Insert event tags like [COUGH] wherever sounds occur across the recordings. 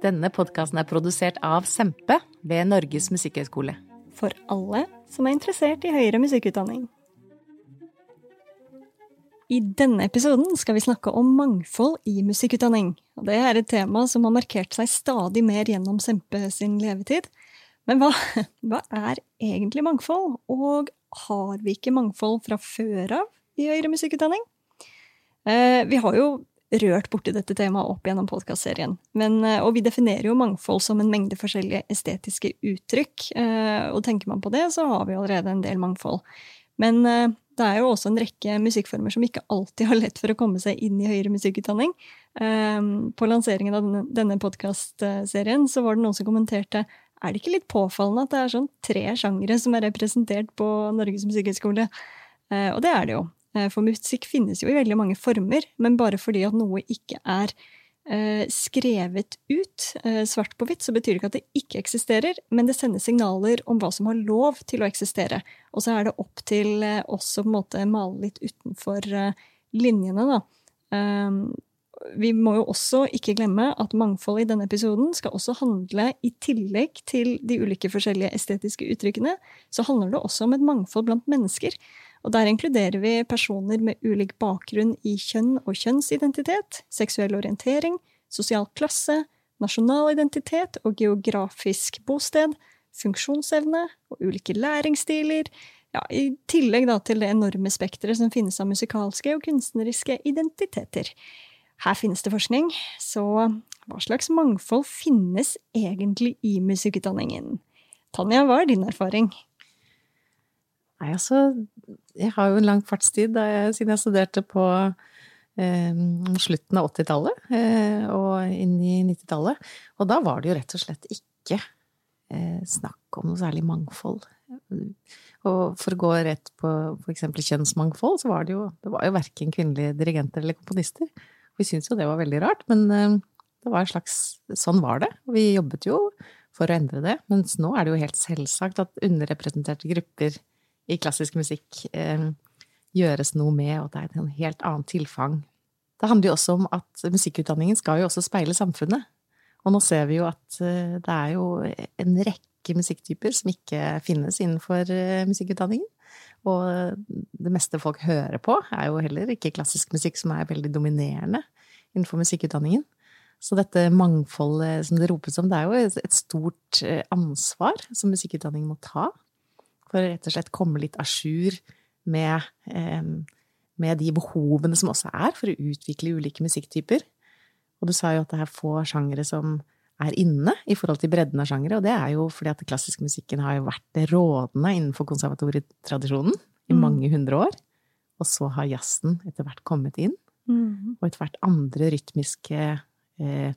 Denne podkasten er produsert av Sempe ved Norges musikkhøgskole. For alle som er interessert i høyere musikkutdanning. I denne episoden skal vi snakke om mangfold i musikkutdanning. Det er et tema som har markert seg stadig mer gjennom Sempe sin levetid. Men hva, [LAUGHS] hva er egentlig mangfold, og har vi ikke mangfold fra før av i høyere musikkutdanning? Eh, vi har jo rørt borti dette temaet opp gjennom podkastserien. Eh, og vi definerer jo mangfold som en mengde forskjellige estetiske uttrykk. Eh, og tenker man på det, så har vi allerede en del mangfold. Men eh, det er jo også en rekke musikkformer som ikke alltid har lett for å komme seg inn i høyere musikkutdanning. På lanseringen av denne, podkastserien var det noen som kommenterte er det ikke litt påfallende at det er sånn tre sjangere som er representert på Norges musikkhøgskole? Og det er det jo. Eh, for musikk finnes jo i veldig mange former, men bare fordi at noe ikke er eh, skrevet ut eh, svart på hvitt, så betyr det ikke at det ikke eksisterer, men det sender signaler om hva som har lov til å eksistere. Og så er det opp til oss å male litt utenfor linjene, da. Ehm, vi må jo også ikke glemme at mangfold i denne episoden skal også handle, i tillegg til de ulike forskjellige estetiske uttrykkene, så handler det også om et mangfold blant mennesker. Og der inkluderer vi personer med ulik bakgrunn i kjønn og kjønnsidentitet, seksuell orientering, sosial klasse, nasjonal identitet og geografisk bosted, funksjonsevne og ulike læringsstiler, ja, i tillegg da til det enorme spekteret som finnes av musikalske og kunstneriske identiteter. Her finnes det forskning, så hva slags mangfold finnes egentlig i musikkutdanningen? Tanja, hva er din erfaring? Nei, altså Jeg har jo en lang fartstid jeg, siden jeg studerte på eh, slutten av 80-tallet eh, og inn i 90-tallet. Og da var det jo rett og slett ikke eh, snakk om noe særlig mangfold. Og for å gå rett på eksempel kjønnsmangfold, så var det jo det jo verken kvinnelige dirigenter eller komponister. Vi syntes jo det var veldig rart, men eh, det var en slags Sånn var det. Vi jobbet jo for å endre det. Mens nå er det jo helt selvsagt at underrepresenterte grupper i klassisk musikk eh, gjøres noe med, og det er en helt annen tilfang. Det handler jo også om at musikkutdanningen skal jo også speile samfunnet. Og nå ser vi jo at eh, det er jo en rekke musikktyper som ikke finnes innenfor eh, musikkutdanningen. Og det meste folk hører på, er jo heller ikke klassisk musikk som er veldig dominerende innenfor musikkutdanningen. Så dette mangfoldet som det ropes om, det er jo et stort ansvar som musikkutdanningen må ta for å rett og slett komme litt à jour med, eh, med, de behovene som også er for å utvikle ulike musikktyper. Og du sa jo at det er få sjangere som er inne i forhold til bredden av sjangere, og det er jo fordi at den klassiske musikken har jo vært rådende innenfor konservatorietradisjonen i mm. mange hundre år. Og så har jazzen etter hvert kommet inn, mm. og etter hvert andre rytmiske eh,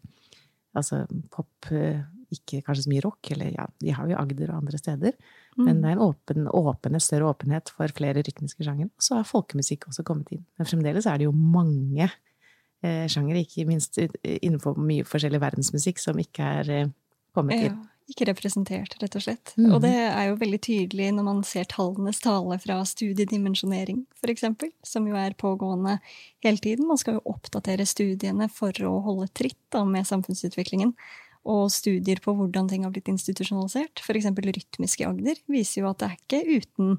Altså pop, eh, ikke kanskje så mye rock, eller ja, de har jo Agder og andre steder. Mm. Men det er en åpen, åpen, større åpenhet for flere rytmiske sjangere. Og så har folkemusikk også kommet inn. Men fremdeles er det jo mange eh, sjangere, ikke minst innenfor mye forskjellig verdensmusikk, som ikke er eh, kommet inn. Ja, ikke representert, rett og slett. Mm. Og det er jo veldig tydelig når man ser tallenes tale fra studiedimensjonering, eksempel, som jo er pågående hele tiden. Man skal jo oppdatere studiene for å holde tritt da, med samfunnsutviklingen og studier på hvordan ting har blitt institusjonalisert, f.eks. rytmisk i Agder, viser jo at det er ikke uten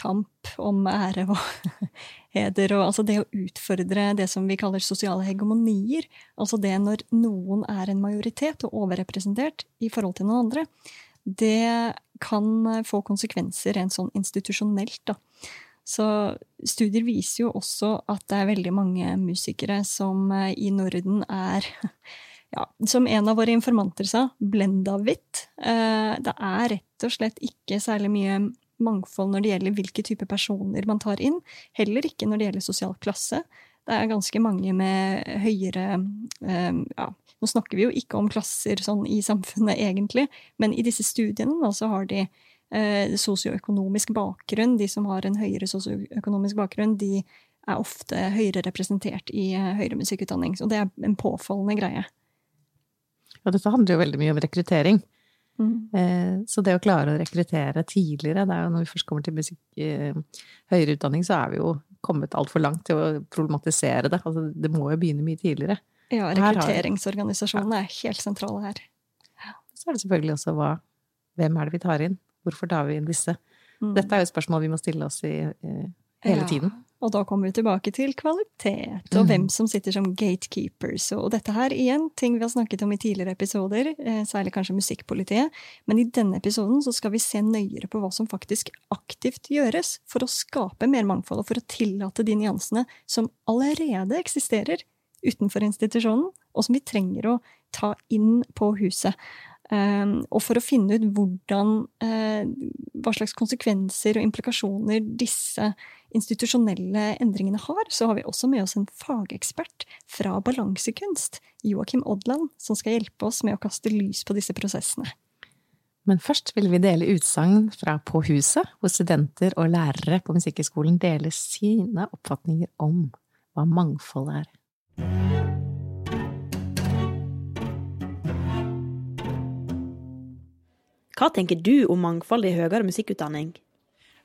kamp om ære og [LAUGHS] heder, og altså det å utfordre det som vi kaller sosiale hegemonier, altså det når noen er en majoritet og overrepresentert i forhold til noen andre, det kan få konsekvenser rent sånn institusjonelt, da. Så studier viser jo også at det er veldig mange musikere som eh, i Norden er [LAUGHS] ja, som en av våre informanter sa, blenda hvitt. Eh, det er rett og slett ikke særlig mye mangfold når det gjelder hvilke type personer man tar inn. Heller ikke når det gjelder sosial klasse. Det er ganske mange med høyere eh, ja, Nå snakker vi jo ikke om klasser sånn i samfunnet, egentlig, men i disse studiene da, så har de eh, sosioøkonomisk bakgrunn. De som har en høyere sosioøkonomisk bakgrunn, de er ofte høyere representert i høyere musikkutdanning. Så det er en påfallende greie. Og dette handler jo veldig mye om rekruttering. Mm. Eh, så det å klare å rekruttere tidligere, det er jo når vi først kommer til musikk, eh, høyere utdanning, så er vi jo kommet altfor langt til å problematisere det. Altså, det må jo begynne mye tidligere. Ja, rekrutteringsorganisasjonene er helt sentrale her. Så er det selvfølgelig også hva Hvem er det vi tar inn? Hvorfor tar vi inn disse? Mm. Dette er jo et spørsmål vi må stille oss i eh, hele ja. tiden. Og da kommer vi tilbake til kvalitet, og mm. hvem som sitter som gatekeepers. Og dette her igjen, ting vi har snakket om i tidligere episoder, eh, særlig kanskje musikkpolitiet. Men i denne episoden så skal vi se nøyere på hva som faktisk aktivt gjøres for å skape mer mangfold, og for å tillate de nyansene som allerede eksisterer utenfor institusjonen, og som vi trenger å ta inn på huset. Ehm, og for å finne ut hvordan, eh, hva slags konsekvenser og implikasjoner disse institusjonelle endringene har, så har vi også med oss en fagekspert fra balansekunst, Joakim Odland, som skal hjelpe oss med å kaste lys på disse prosessene. Men først vil vi dele utsagn fra På huset, hvor studenter og lærere på Musikkhøgskolen deler sine oppfatninger om hva mangfold er. Hva tenker du om mangfold i høyere musikkutdanning?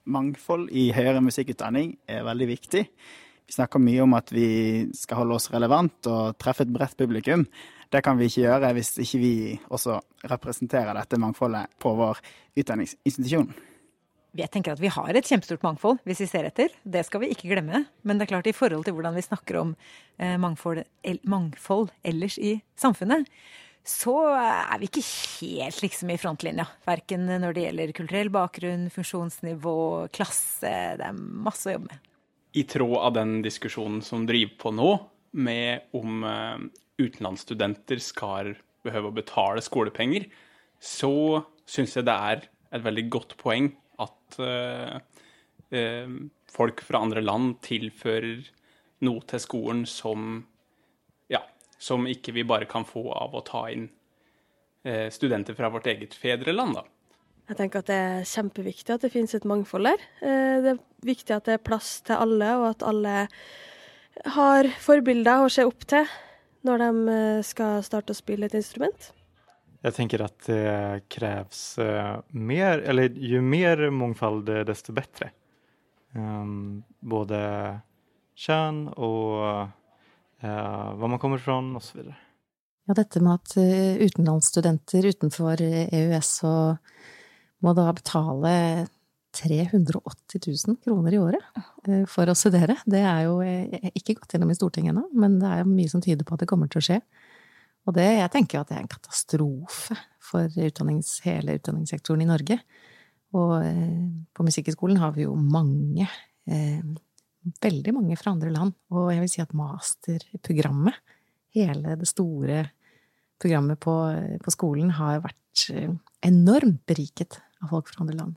Mangfold i høyere musikkutdanning er veldig viktig. Vi snakker mye om at vi skal holde oss relevant og treffe et bredt publikum. Det kan vi ikke gjøre hvis ikke vi også representerer dette mangfoldet på vår utdanningsinstitusjon. Jeg tenker at vi har et kjempestort mangfold, hvis vi ser etter. Det skal vi ikke glemme. Men det er klart, i forhold til hvordan vi snakker om eh, mangfold, mangfold ellers i samfunnet, så er vi ikke helt liksom i frontlinja. Verken når det gjelder kulturell bakgrunn, funksjonsnivå, klasse. Det er masse å jobbe med. I tråd av den diskusjonen som driver på nå, med om eh, utenlandsstudenter skal behøve å betale skolepenger, så syns jeg det er et veldig godt poeng at uh, uh, folk fra andre land tilfører noe til skolen som som ikke vi bare kan få av å ta inn eh, studenter fra vårt eget fedreland. da. Jeg tenker at det er kjempeviktig at det finnes et mangfold der. Eh, det er viktig at det er plass til alle, og at alle har forbilder å se opp til når de eh, skal starte å spille et instrument. Jeg tenker at det kreves mer, eller jo mer mangfold, desto bedre. Um, både kjønn og hva man kommer fra, osv. Ja, dette med at eh, utenlandsstudenter utenfor EØS og må da betale 380 000 kroner i året eh, for å studere. Det er jo eh, ikke gått gjennom i Stortinget ennå, men det er jo mye som tyder på at det kommer til å skje. Og det, jeg tenker at det er en katastrofe for utdannings, hele utdanningssektoren i Norge. Og på Musikkhøgskolen har vi jo mange veldig mange fra andre land. Og jeg vil si at masterprogrammet, hele det store programmet på, på skolen, har vært eh, enormt beriket av folk fra andre land.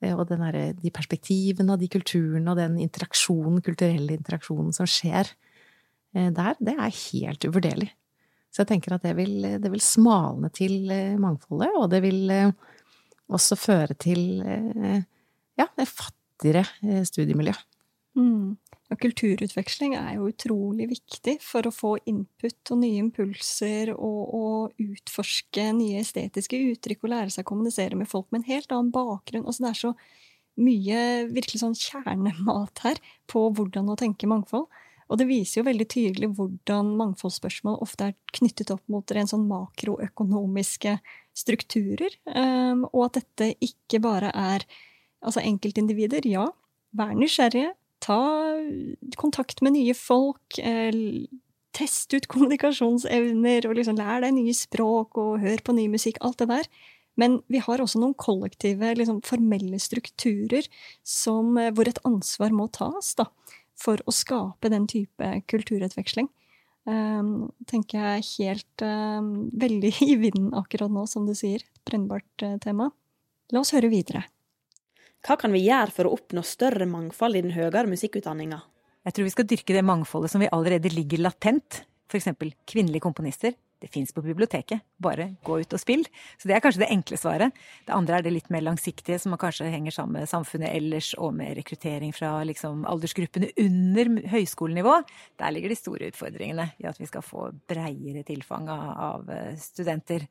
Eh, og der, de perspektivene og de kulturene og den interaksjonen, kulturelle interaksjonen som skjer eh, der, det er helt uvurderlig. Så jeg tenker at det vil, det vil smalne til mangfoldet, og det vil også føre til ja, et fattigere studiemiljø. Mm. Og kulturutveksling er jo utrolig viktig for å få input og nye impulser og, og utforske nye estetiske uttrykk og lære seg å kommunisere med folk med en helt annen bakgrunn. Altså det er så mye virkelig sånn kjernemat her på hvordan å tenke mangfold. Og det viser jo veldig tydelig hvordan mangfoldsspørsmål ofte er knyttet opp mot rent sånn makroøkonomiske strukturer, um, og at dette ikke bare er altså enkeltindivider. Ja, vær nysgjerrige, ta kontakt med nye folk. Eh, test ut [LAUGHS] kommunikasjonsevner, og liksom lær deg nye språk, og hør på ny musikk. Alt det der. Men vi har også noen kollektive, liksom, formelle strukturer som, eh, hvor et ansvar må tas da, for å skape den type kulturutveksling. Um, tenker jeg helt veldig [LAUGHS] i vinden akkurat nå, som du sier. Brennbart tema. La oss høre videre. Hva kan vi gjøre for å oppnå større mangfold i den høyere musikkutdanninga? Jeg tror vi skal dyrke det mangfoldet som vi allerede ligger latent. F.eks. kvinnelige komponister. Det fins på biblioteket. Bare gå ut og spill. Så det er kanskje det enkle svaret. Det andre er det litt mer langsiktige, som kanskje henger sammen med samfunnet ellers, og med rekruttering fra liksom, aldersgruppene under høyskolenivå. Der ligger de store utfordringene i at vi skal få breiere tilfang av eh, studenter.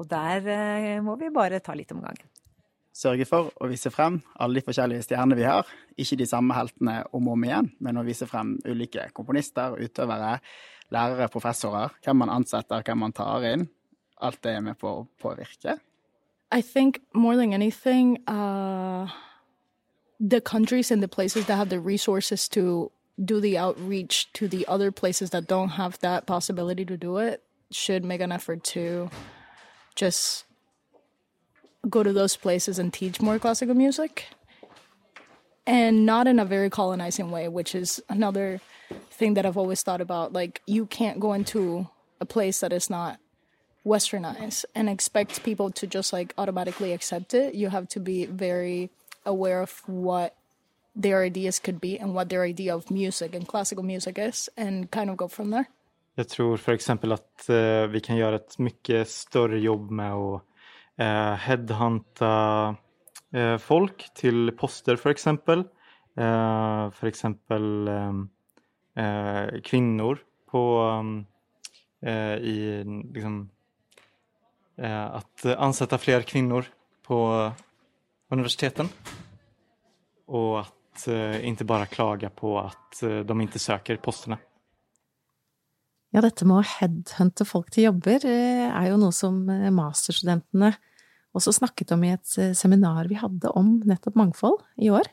Og der eh, må vi bare ta litt om gangen sørge for å vise frem alle de forskjellige stjernene vi har. Ikke de samme heltene om og om igjen, men å vise frem ulike komponister, utøvere, lærere, professorer. Hvem man ansetter, hvem man tar inn. Alt det er med på å påvirke. I think more than anything, uh, the countries and the places that have the resources to do the outreach to the other places that don't have that possibility to do it should make an effort to just go to those places and teach more classical music. And not in a very colonizing way, which is another thing that I've always thought about. Like, you can't go into a place that is not westernized and expect people to just like automatically accept it. You have to be very aware of what their ideas could be and what their idea of music and classical music is and kind of go from there. Jag tror för exempel att uh, vi kan göra ett mycket större jobb med att headhunta eh, folk til poster. Eh, eksempel eh, eh kvinner på eh, i liksom eh, At ansette flere kvinner på universiteten. Og at ikke bare klage på at de ikke søker postene. Ja, dette med å headhunte folk til jobber er jo noe som masterstudentene også snakket om i et eh, seminar vi hadde om nettopp mangfold i år.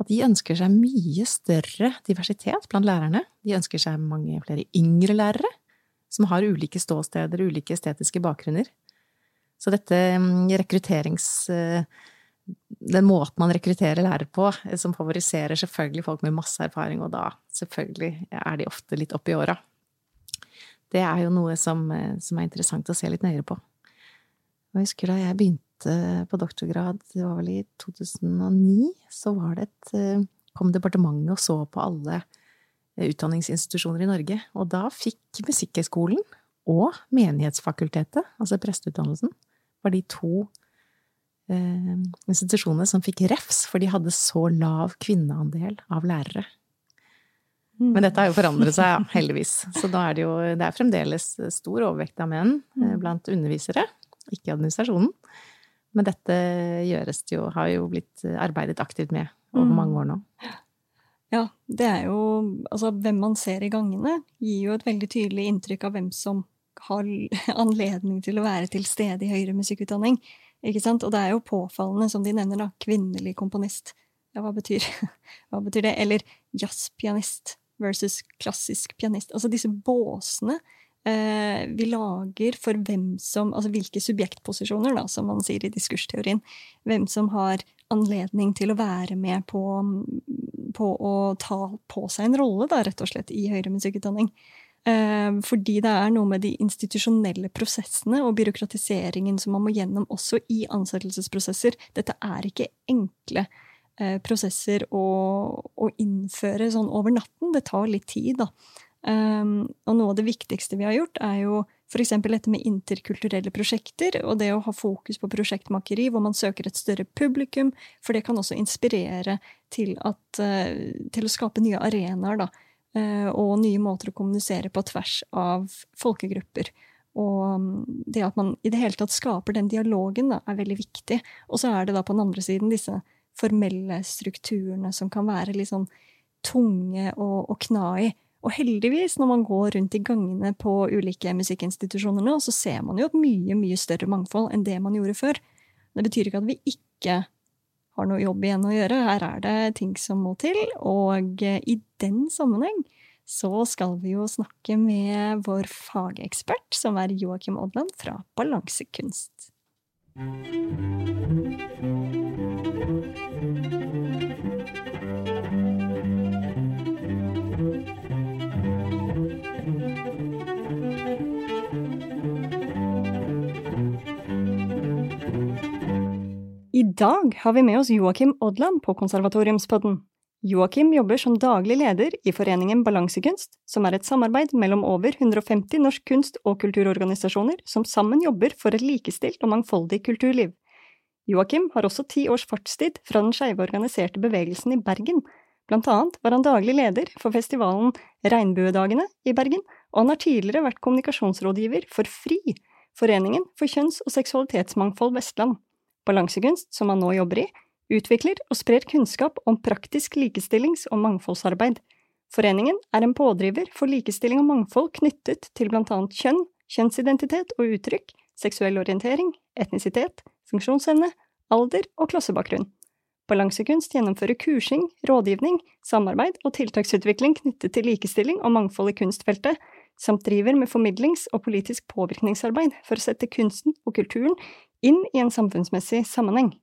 At de ønsker seg mye større diversitet blant lærerne. De ønsker seg mange flere yngre lærere, som har ulike ståsteder, ulike estetiske bakgrunner. Så dette mm, rekrutterings... Eh, den måten man rekrutterer lærere på, eh, som favoriserer selvfølgelig folk med masse erfaring, og da selvfølgelig er de ofte litt oppi åra. Det er jo noe som, som er interessant å se litt nøyere på. Jeg husker da jeg begynte på doktorgrad, det var vel i 2009, så var det et eh, kom departementet og så på alle eh, utdanningsinstitusjoner i Norge. Og da fikk Musikkhøgskolen og Menighetsfakultetet, altså presteutdannelsen, var de to eh, institusjonene som fikk refs, for de hadde så lav kvinneandel av lærere. Mm. Men dette har jo forandret seg, ja, [LAUGHS] heldigvis. Så da er det jo Det er fremdeles stor overvekt av menn eh, mm. blant undervisere ikke administrasjonen. Men dette gjøres det jo, har jo blitt arbeidet aktivt med over mm. mange år nå. Ja, det er jo Altså, hvem man ser i gangene, gir jo et veldig tydelig inntrykk av hvem som har [LAUGHS] anledning til å være til stede i høyere musikkutdanning. Ikke sant? Og det er jo påfallende, som de nevner, da, kvinnelig komponist. Ja, hva betyr, [LAUGHS] hva betyr det? Eller jazzpianist versus klassisk pianist. Altså disse båsene vi lager for hvem som Altså hvilke subjektposisjoner, da, som man sier i diskursteorien. Hvem som har anledning til å være med på, på å ta på seg en rolle, da, rett og slett, i høyere musikkutdanning. Eh, fordi det er noe med de institusjonelle prosessene og byråkratiseringen som man må gjennom også i ansettelsesprosesser. Dette er ikke enkle eh, prosesser å, å, innføre sånn over natten. Det tar litt tid, da. Um, og noe av det viktigste vi har gjort, er jo f.eks. dette med interkulturelle prosjekter, og det å ha fokus på prosjektmakeri hvor man søker et større publikum, for det kan også inspirere til, at, uh, til å skape nye arenaer, da, uh, og nye måter å kommunisere på tvers av folkegrupper. Og um, det at man i det hele tatt skaper den dialogen, da, er veldig viktig. Og så er det da på den andre siden disse formelle strukturene som kan være litt sånn tunge å, å kna i og heldigvis, når man går rundt i gangene på ulike musikkinstitusjoner nå, så ser man jo et mye, mye større mangfold enn det man gjorde før. Det betyr ikke at vi ikke har noe jobb igjen å gjøre. Her er det ting som må til. Og i den sammenheng så skal vi jo snakke med vår fagekspert, som er Joakim Odland fra Balansekunst. I dag har vi med oss Joakim Odland på Konservatoriumspodden. Joakim jobber som daglig leder i foreningen Balansekunst, som er et samarbeid mellom over 150 norsk kunst- og kulturorganisasjoner som sammen jobber for et likestilt og mangfoldig kulturliv. Joakim har også ti års fartstid fra den skeive organiserte bevegelsen i Bergen. Blant annet var han daglig leder for festivalen Regnbuedagene i Bergen, og han har tidligere vært kommunikasjonsrådgiver for FRI, Foreningen for kjønns- og seksualitetsmangfold Vestland. Balansekunst, som han nå jobber i, utvikler og sprer kunnskap om praktisk likestillings- og mangfoldsarbeid. Foreningen er en pådriver for likestilling og mangfold knyttet til blant annet kjønn, kjønnsidentitet og uttrykk, seksuell orientering, etnisitet, funksjonsevne, alder og klassebakgrunn. Balansekunst gjennomfører kursing, rådgivning, samarbeid og tiltaksutvikling knyttet til likestilling og mangfold i kunstfeltet, samt driver med formidlings- og politisk påvirkningsarbeid for å sette kunsten og kulturen inn i en samfunnsmessig sammenheng.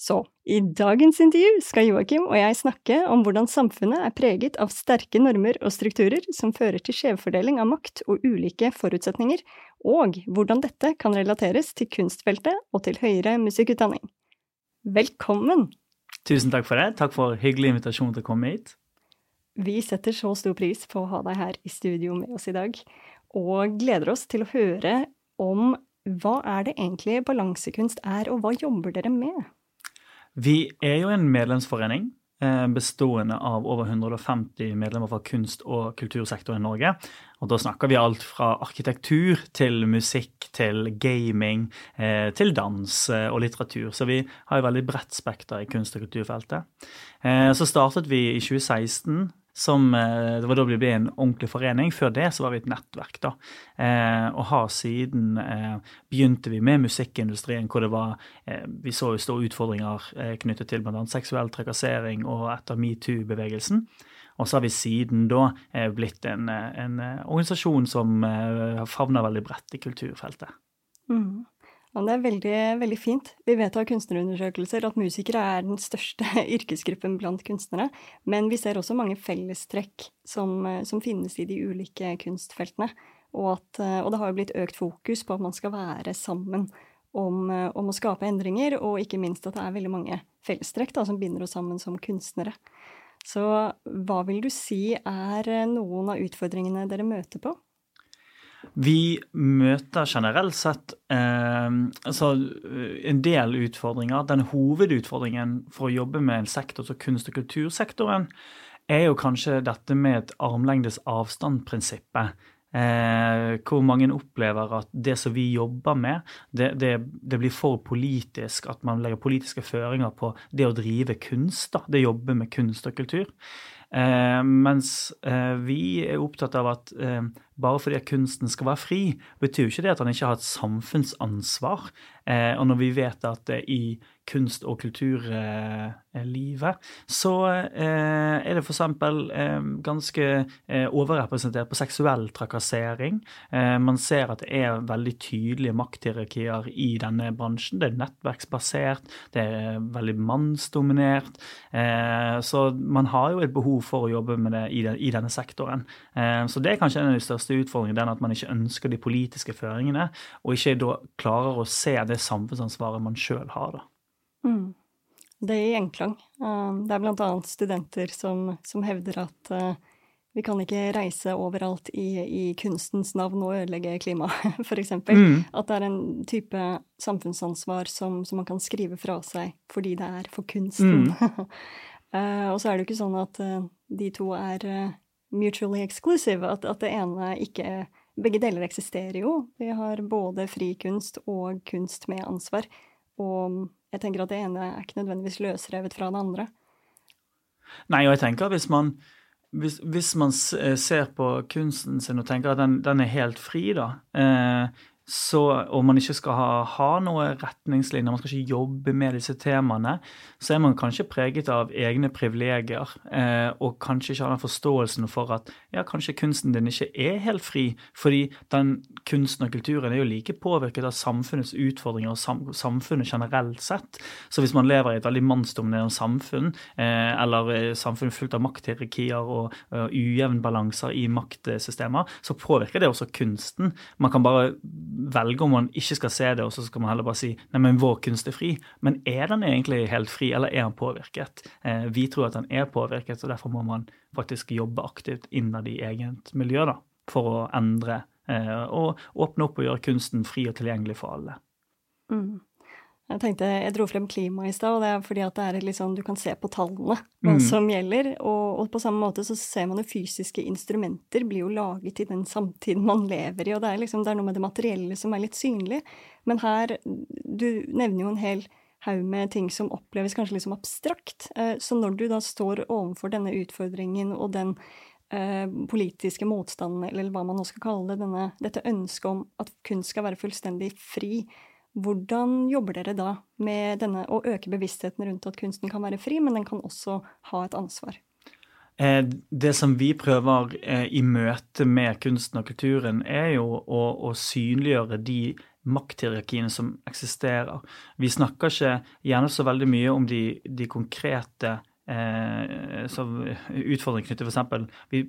Så, i dagens intervju skal Joakim og jeg snakke om hvordan samfunnet er preget av sterke normer og strukturer som fører til skjevfordeling av makt og ulike forutsetninger, og hvordan dette kan relateres til kunstfeltet og til høyere musikkutdanning. Velkommen! Tusen takk for det. Takk for hyggelig invitasjon til å komme hit. Vi setter så stor pris på å ha deg her i studio med oss i dag, og gleder oss til å høre om hva er det egentlig balansekunst er, og hva jobber dere med? Vi er jo en medlemsforening eh, bestående av over 150 medlemmer fra kunst- og kultursektoren i Norge. Og da snakker vi alt fra arkitektur til musikk til gaming eh, til dans eh, og litteratur. Så vi har et veldig bredt spekter i kunst- og kulturfeltet. Så startet vi i 2016 som, det var da vi ble en ordentlig forening. Før det så var vi et nettverk. da. Eh, og har siden eh, begynte vi med musikkindustrien, hvor det var eh, Vi så jo store utfordringer eh, knyttet til bl.a. seksuell trakassering og etter metoo-bevegelsen. Og så har vi siden da eh, blitt en, en, organisasjon som eh, favner veldig bredt i kulturfeltet. Mm. Ja, det er veldig, veldig fint. Vi vet av kunstnerundersøkelser at musikere er den største [LAUGHS] yrkesgruppen blant kunstnere, men vi ser også mange fellestrekk som, som finnes i de ulike kunstfeltene. Og, at, og, det har jo blitt økt fokus på at man skal være sammen om, om, å skape endringer, og ikke minst at det er veldig mange fellestrekk da, som binder oss sammen som kunstnere. Så hva vil du si er noen av utfordringene dere møter på? Vi møter generelt sett eh, altså en del utfordringer. Den hovedutfordringen for å jobbe med en sektor som kunst- og kultursektoren, er jo kanskje dette med et armlengdes avstand-prinsippet. Eh, hvor mange opplever at det som vi jobber med, det, det, det, blir for politisk. At man legger politiske føringer på det å drive kunst. da, Det å jobbe med kunst og kultur. Eh, mens eh, vi er opptatt av at eh, bare fordi kunsten skal være fri, betyr jo ikke det at han ikke har et samfunnsansvar. Eh, og når vi vet at eh, i kunst- og kulturlivet så eh, er det f.eks. ganske overrepresentert på seksuell trakassering. man ser at det er veldig tydelige makthierarkier i denne bransjen. Det er nettverksbasert, det er veldig mannsdominert. så man har jo et behov for å jobbe med det i denne sektoren. så det er kanskje en av de største utfordringene, den at man ikke ønsker de politiske føringene, og ikke da klarer å se det samfunnsansvaret man sjøl har. da. Mm. Det er gjenklang. Um, det er annet studenter som, som hevder at uh, vi kan ikke reise overalt i, i kunstens navn og ødelegge klimaet, [LAUGHS] eksempel. Mm. At det er en type samfunnsansvar som, som, man kan skrive fra seg fordi det er for kunsten. Mm. uh, [LAUGHS] og så er det jo ikke sånn at de to er mutually exclusive, at, at det ene ikke Begge deler eksisterer jo. Vi har både fri kunst og kunst med ansvar. Og jeg tenker at det ene er ikke nødvendigvis løsrevet fra det andre. Nei, og jeg tenker at hvis man, hvis, hvis man ser på kunsten sin og tenker at den, den er helt fri, da, eh, så, og man ikke skal ha, ha noen retningslinjer, man skal ikke jobbe med disse temaene, så er man kanskje preget av egne privilegier, eh, og kanskje ikke har den forståelsen for at ja, kanskje kunsten din ikke er helt fri, fordi den kunsten og kulturen er jo like påvirket av samfunnets utfordringer og sam, samfunnet generelt sett. Så hvis man lever i et veldig mannsdominerende samfunn, eh, eller eh, samfunn fullt av makthierarkier og, og ujevn balanser i maktsystemer, så påvirker det også kunsten. Man kan bare velge om man ikke skal se det, og så skal man heller bare si nei, men vår kunst er fri. Men er den egentlig helt fri, eller er den påvirket? Eh, vi tror at den er påvirket, og derfor må man faktisk jobbe aktivt innad i eget miljø da, for å endre eh, og åpne opp og gjøre kunsten fri og tilgjengelig for alle. Mm. Jeg tenkte, jeg dro frem klima i stad, og det er fordi at det er litt sånn, du kan se på tallene hva mm. som gjelder. Og, og, på samme måte så ser man jo fysiske instrumenter blir jo laget i den samtiden man lever i. Og det er liksom, det er noe med det materielle som er litt synlig. Men her, du nevner jo en hel haug med ting som oppleves kanskje litt som abstrakt. Eh, så når du da står overfor denne utfordringen og den eh, politiske motstanden, eller hva man nå skal kalle det, denne, dette ønsket om at kunst skal være fullstendig fri, hvordan jobber dere da med denne, å øke bevisstheten rundt at kunsten kan være fri, men den kan også ha et ansvar? Eh, det som vi prøver eh, i møte med kunsten og kulturen, er jo å, å synliggjøre de makthierarkiene som eksisterer. Vi snakker ikke gjerne så veldig mye om de, de konkrete eh, utfordringene knyttet f.eks. Vi,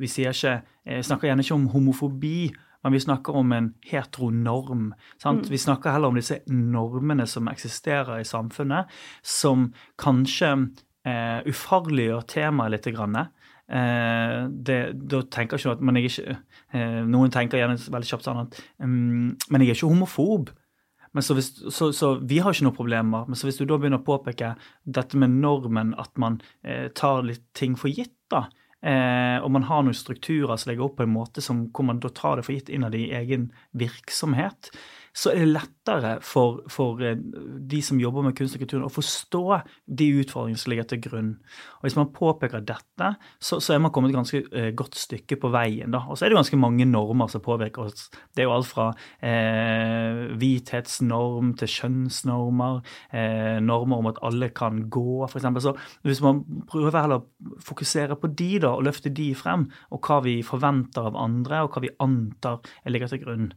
vi ikke, eh, snakker gjerne ikke om homofobi men vi snakker om en heteronorm. Mm. Vi snakker heller om disse normene som eksisterer i samfunnet, som kanskje eh, ufarliggjør temaet litt. Grann. Eh, det, da tenker ikke at, men jeg ikke, eh, Noen tenker gjerne veldig kjapt sånn at um, Men jeg er ikke homofob. Men så, hvis, så, så, vi har ikke noen problemer. Men så hvis du da begynner å påpeke dette med normen, at man eh, tar litt ting for gitt, da, Eh, og man har noen strukturer som legger opp på en måte som, hvor man da tar det for gitt innad i egen virksomhet så er det lettere for, for, eh, de som jobber med kunst og kultur, å forstå de utfordringene som ligger til grunn. Og Hvis man påpeker dette, så, så er man kommet et ganske uh, godt stykke på veien. Da. Og så er det ganske mange normer som påvirker oss. Det er jo alt fra eh, hvithetsnorm til kjønnsnormer, eh, normer om at alle kan gå, f.eks. Så hvis man prøver heller å fokusere på de da, og løfte de frem, og hva vi forventer av andre, og hva vi antar ligger til grunn,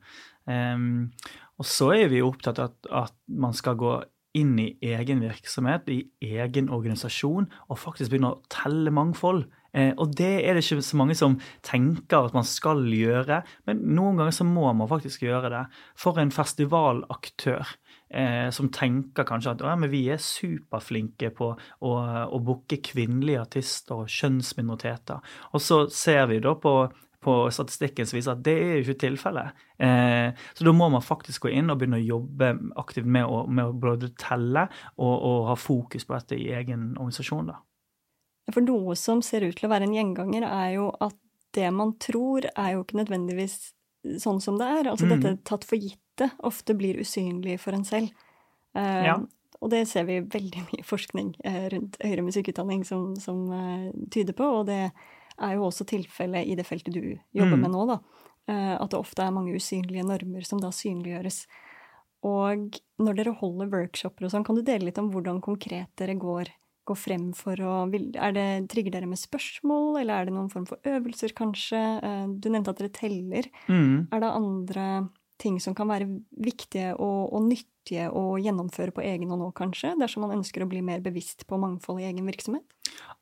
Um, og så er vi opptatt av at, at, man skal gå inn i egen virksomhet, i egen organisasjon, og faktisk begynne å telle mangfold. Eh, og det er det ikke så mange som tenker at man skal gjøre, men noen ganger så må man faktisk gjøre det. For en festivalaktør eh, som tenker kanskje at ja, vi er superflinke på å, å booke kvinnelige artister og kjønnsminoriteter. Og så ser vi da på på statistikken som viser at det er jo ikke tilfellet. Eh, så da må man faktisk gå inn og begynne å jobbe aktivt med å, med å både telle og, og, ha fokus på dette i egen organisasjon. da. For noe som ser ut til å være en gjenganger, er jo at det man tror, er jo ikke nødvendigvis sånn som det er. Altså mm. dette tatt for gitte ofte blir usynlig for en selv. Eh, ja. Og det ser vi veldig mye forskning eh, rundt høyere musikkutdanning som, som eh, tyder på. og det er jo også tilfellet i det feltet du jobber mm. med nå, da. Eh, at det ofte er mange usynlige normer som da synliggjøres. Og når dere holder workshoper og sånn, kan du dele litt om hvordan konkret dere går, går frem for å er det, Trigger dere med spørsmål, eller er det noen form for øvelser, kanskje? Eh, du nevnte at dere teller. Mm. Er det andre ting som kan være viktige og, og nyttige å gjennomføre på egen hånd nå, kanskje, dersom man ønsker å bli mer bevisst på mangfold i egen virksomhet?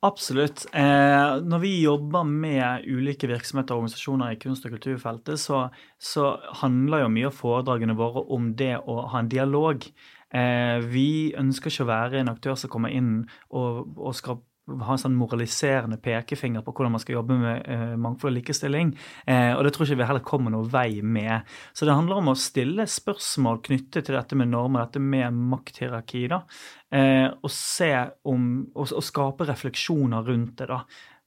Absolutt. Eh, når vi jobber med ulike virksomheter og organisasjoner i kunst- og kulturfeltet, så, så handler jo mye av foredragene våre om det å ha en dialog. Eh, vi ønsker ikke å være en aktør som kommer inn og, og skal ha en sånn moraliserende pekefinger på hvordan man skal jobbe med eh, mangfold og likestilling. Eh, og det tror ikke vi heller kommer noen vei med. Så det handler om å stille spørsmål knyttet til dette med normer, dette med makthierarki, da. Eh, og se om og, og, skape refleksjoner rundt det, da.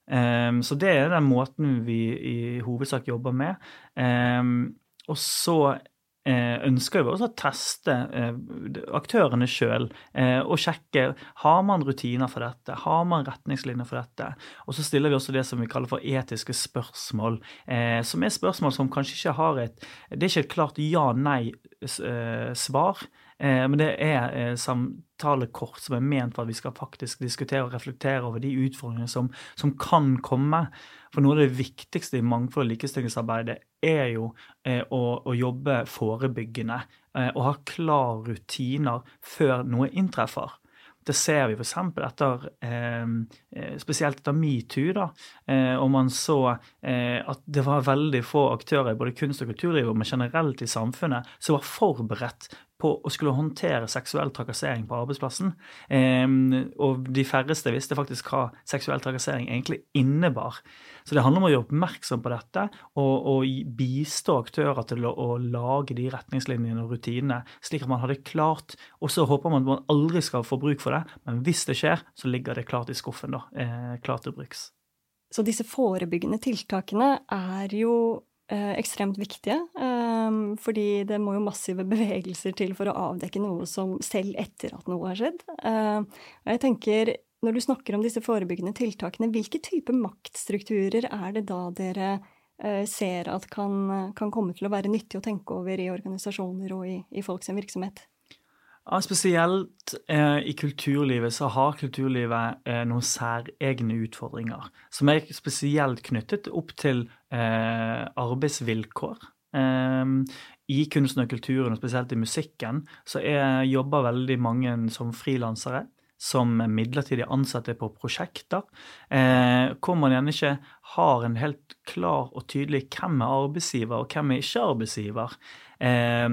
Eh, så det er den måten vi i hovedsak jobber med. Eh, og så ønsker jo også å teste eh, aktørene sjøl eh, og sjekke har man rutiner for dette, har man retningslinjer for dette. Og så stiller vi også det som vi kaller for etiske spørsmål, som er spørsmål som kanskje ikke har et Det er ikke et klart ja-nei-svar. Men det er samtalekort som er ment for at vi skal faktisk diskutere og reflektere over de utfordringene som, som kan komme. For noe av det viktigste i mangfold- og likestillingsarbeidet er jo eh, å, å, jobbe forebyggende eh, og ha klare rutiner før noe inntreffer. Det ser vi f.eks. etter eh, spesielt etter metoo, da. Eh, og man så eh, at det var veldig få aktører i både kunst- og kulturlivet, men generelt i samfunnet, som var forberedt på å skulle håndtere seksuell trakassering på arbeidsplassen. Eh, og de færreste visste faktisk hva seksuell trakassering egentlig innebar. Så det handler om å gjøre oppmerksom på dette og, og bistå aktører til å, å, lage de retningslinjene og rutinene, slik at man har det klart. Og så håper man at man aldri skal få bruk for det, men hvis det skjer, så ligger det klart i skuffen, da. Eh, klart til bruks. Så disse forebyggende tiltakene er jo Eh, ekstremt viktige. Um, fordi det må jo massive bevegelser til for å avdekke noe som selv etter at noe har skjedd. Uh, og jeg tenker, når du snakker om disse forebyggende tiltakene, hvilke type maktstrukturer er det da dere uh, ser at kan, kan, komme til å være nyttig å tenke over i organisasjoner og i, i folks virksomhet? Ja, spesielt eh, i kulturlivet så har kulturlivet eh, noen særegne utfordringer. Som er spesielt knyttet opp til eh, arbeidsvilkår. Eh, I kunsten og kulturen, og spesielt i musikken, så er, jobber veldig mange som frilansere. Som midlertidig ansatte på prosjekter. Eh, hvor man gjerne ikke har en helt klar og tydelig hvem er arbeidsgiver og hvem er ikke arbeidsgiver. Eh,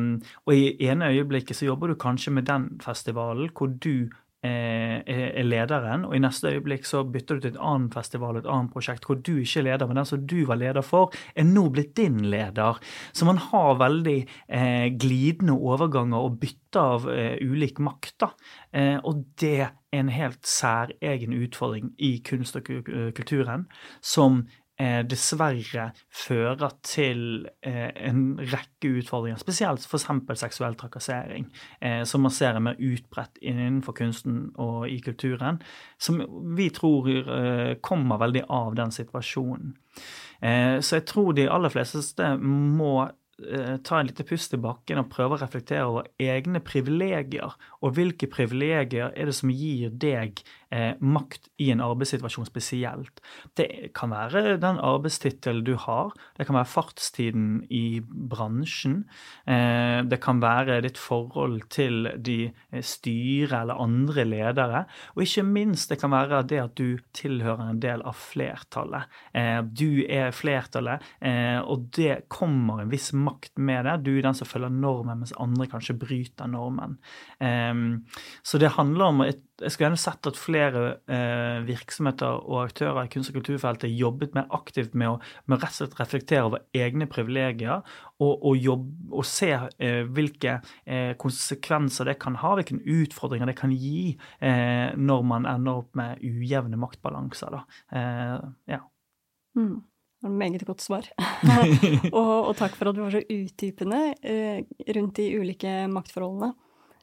og i ene øyeblikket så jobber du kanskje med den festivalen hvor du er lederen, og i neste øyeblikk så bytter du til et annet festival, et annet prosjekt hvor du ikke er leder, men den som du var leder for, er nå blitt din leder. Så man har veldig eh, glidende overganger og bytte av eh, ulik makt. da. Eh, og det er en helt særegen utfordring i kunst og kulturen som eh, dessverre fører til eh, en rekke utfordringer, spesielt f.eks. seksuell trakassering, eh, som man ser er mer utbredt innenfor kunsten og i kulturen, som vi tror eh, kommer veldig av den situasjonen. Eh, så jeg tror de aller fleste må Eh, ta en liten pust i bakken og prøve å reflektere over egne privilegier. Og hvilke privilegier er det som gir deg eh, makt i en arbeidssituasjon spesielt? Det kan være den arbeidstittelen du har, det kan være fartstiden i bransjen. Eh, det kan være ditt forhold til de eh, styre eller andre ledere. Og ikke minst det kan være det at du tilhører en del av flertallet. Eh, du er flertallet, eh, og det kommer en viss makt med det. Du er den som følger normen, mens andre kanskje bryter normen. Um, så det handler om Jeg skulle gjerne sett at flere eh, virksomheter og aktører i kunst- og kulturfeltet jobbet mer aktivt med å, med rett og slett reflektere over egne privilegier og, og, jobbe, og se eh, hvilke eh, konsekvenser det kan ha, hvilke utfordringer det kan gi når man ender opp med ujevne maktbalanser. Da. ja. Mm. Det var et meget godt svar. [LAUGHS] og, og, takk for at du var så utdypende eh, rundt de ulike maktforholdene.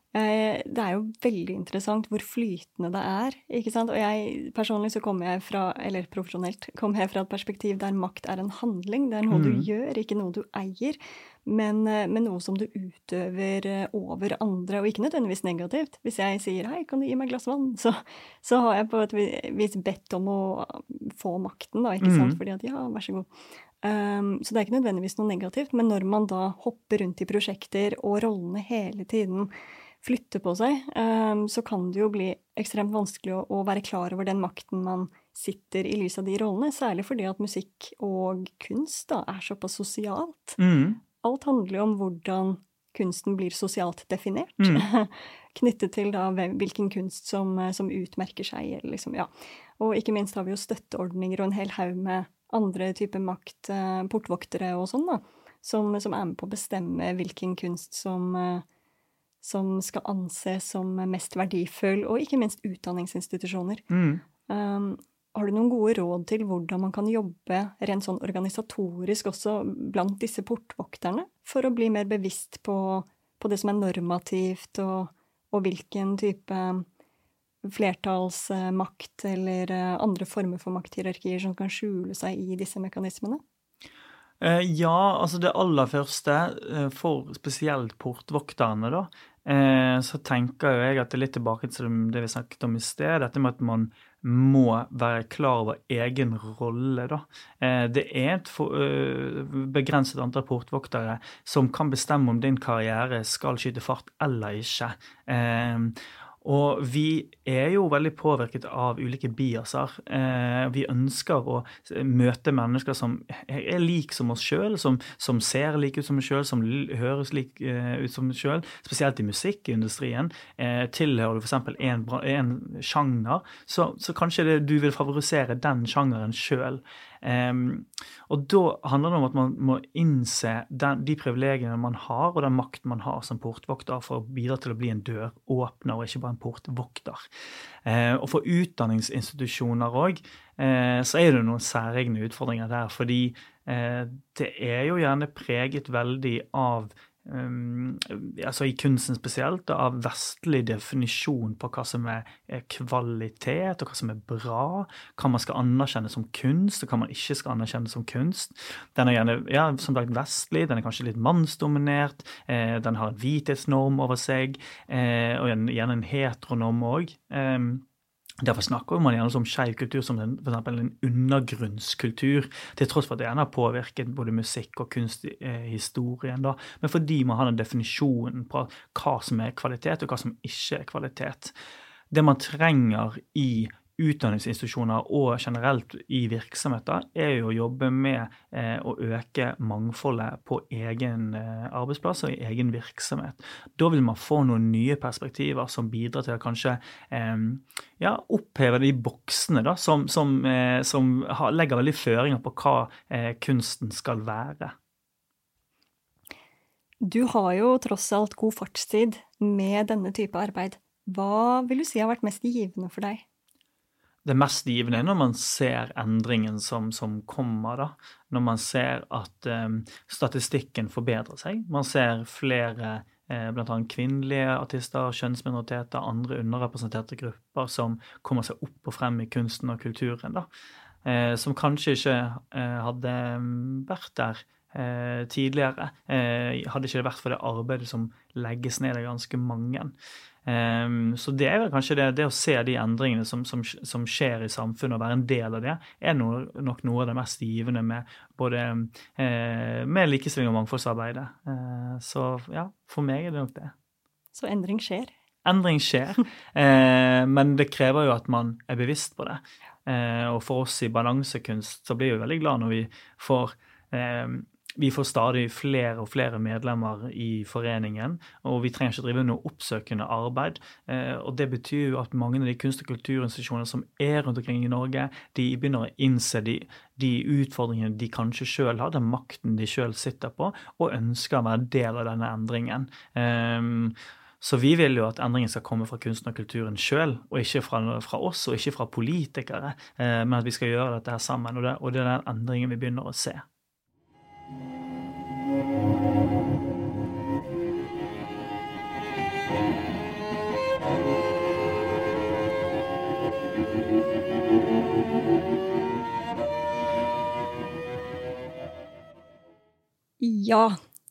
Det er jo veldig interessant hvor flytende det er. ikke sant? Og jeg personlig så kommer jeg fra, eller profesjonelt, kommer jeg fra et perspektiv der makt er en handling. Det er noe mm. du gjør, ikke noe du eier men, eh, men, noe som du utøver eh, over andre, og ikke nødvendigvis negativt. Hvis jeg sier 'hei, kan du gi meg et glass vann', [LAUGHS] så, så, har jeg på et vis bedt om å få makten, da, ikke sant, mm. fordi at 'ja, vær så god'. Um, så det er ikke nødvendigvis noe negativt, men når man da hopper rundt i prosjekter, og rollene hele tiden flytter på seg, um, så kan det jo bli ekstremt vanskelig å, å være klar over den makten man sitter i lys av de rollene, særlig fordi at musikk og kunst da er såpass sosialt. Mm alt handler jo om hvordan kunsten blir sosialt definert. Mm. [LAUGHS] Knyttet til da hvilken kunst som, eh, som utmerker seg. Liksom, ja. Og ikke minst har vi jo støtteordninger og en hel haug med andre typer makt, eh, portvoktere og sånn, da, som, som, er med på å bestemme hvilken kunst som, eh, som skal anses som mest verdifull, og ikke minst utdanningsinstitusjoner. Mm. Um, har du noen gode råd til hvordan man kan jobbe rent sånn organisatorisk også blant disse portvokterne, for å bli mer bevisst på, på det som er normativt, og, og hvilken type flertallsmakt eller eh, andre former for makthierarkier som kan skjule seg i disse mekanismene? Eh, ja, altså det aller første, eh, for spesielt portvokterne, da, så tenker jo jeg at det er litt tilbake til det vi snakket om i sted. Dette med at man må være klar over egen rolle. Da. Eh, det er et eh, begrenset antall portvoktere som kan bestemme om din karriere skal skyte fart eller ikke. Eh, Og vi er jo veldig påvirket av ulike biaser. Eh, vi ønsker å møte mennesker som er like som oss sjøl, som, som, ser like ut som oss sjøl, som høres like uh, ut som oss sjøl. Spesielt i musikkindustrien. Eh, tilhører du f.eks. En sjanger, så, så kanskje det, du vil favorisere den sjangeren sjøl. Um, og da handler det om at man må innse den, de privilegiene man har, og den makten man har som portvokter for å bidra til å bli en døråpner og ikke bare en portvokter. Uh, og for utdanningsinstitusjoner òg uh, så er det noen særegne utfordringer der. Fordi uh, det er jo gjerne preget veldig av um, altså i kunsten spesielt, av vestlig definisjon på hva som er kvalitet, og hva som er bra. Hva man skal anerkjenne som kunst, og hva man ikke skal anerkjenne som kunst. Den er gjerne ja, som sagt vestlig, den er kanskje litt mannsdominert. Eh, den har en hvithetsnorm over seg, eh, og gjerne en heteronorm òg. Derfor snakker man gjerne om skeiv kultur som en, for eksempel en undergrunnskultur, til tross for at det gjerne har påvirket både musikk og kunsthistorien. Eh, Men fordi man har den definisjonen på hva som er kvalitet, og hva som ikke er kvalitet. Det man trenger i utdanningsinstitusjoner og generelt i virksomheter, er jo å jobbe med eh, å øke mangfoldet på egen eh, arbeidsplass og i egen virksomhet. Da vil man få noen nye perspektiver som bidrar til å kanskje eh, ja, oppheve de boksene da, som, som, som legger veldig føringer på hva kunsten skal være. Du har jo tross alt god fartstid med denne type arbeid. Hva vil du si har vært mest givende for deg? Det mest givende er når man ser endringen som, som kommer. da. Når man ser at um, statistikken forbedrer seg. Man ser flere eh, bl.a. kvinnelige artister, kjønnsminoriteter, andre underrepresenterte grupper som kommer seg opp og frem i kunsten og kulturen. da. Eh, som kanskje ikke eh, hadde vært der tidligere. Hadde ikke det vært for det arbeidet som legges ned av ganske mange. Um, så det er kanskje det, det å se de endringene som, som, som, skjer i samfunnet, og være en del av det, er noe, nok noe av det mest givende med både uh, med likestilling og mangfoldsarbeidet. Uh, så ja, for meg er det nok det. Så endring skjer? Endring skjer, uh, [LAUGHS] men det krever jo at man er bevisst på det. og for oss i balansekunst så blir vi veldig glad når vi får vi får stadig flere og flere medlemmer i foreningen, og vi trenger ikke drive noe oppsøkende arbeid. Eh, og Det betyr jo at mange av de kunst- og kulturinstitusjonene som er rundt omkring i Norge, de begynner å innse de, de utfordringene de kanskje sjøl har, den makten de sjøl sitter på, og ønsker å være del av denne endringen. Um, så vi vil jo at endringen skal komme fra kunsten og kulturen sjøl, og ikke fra, fra, oss og ikke fra politikere, eh, men at vi skal gjøre dette her sammen. Og det, og det er den endringen vi begynner å se. Ja,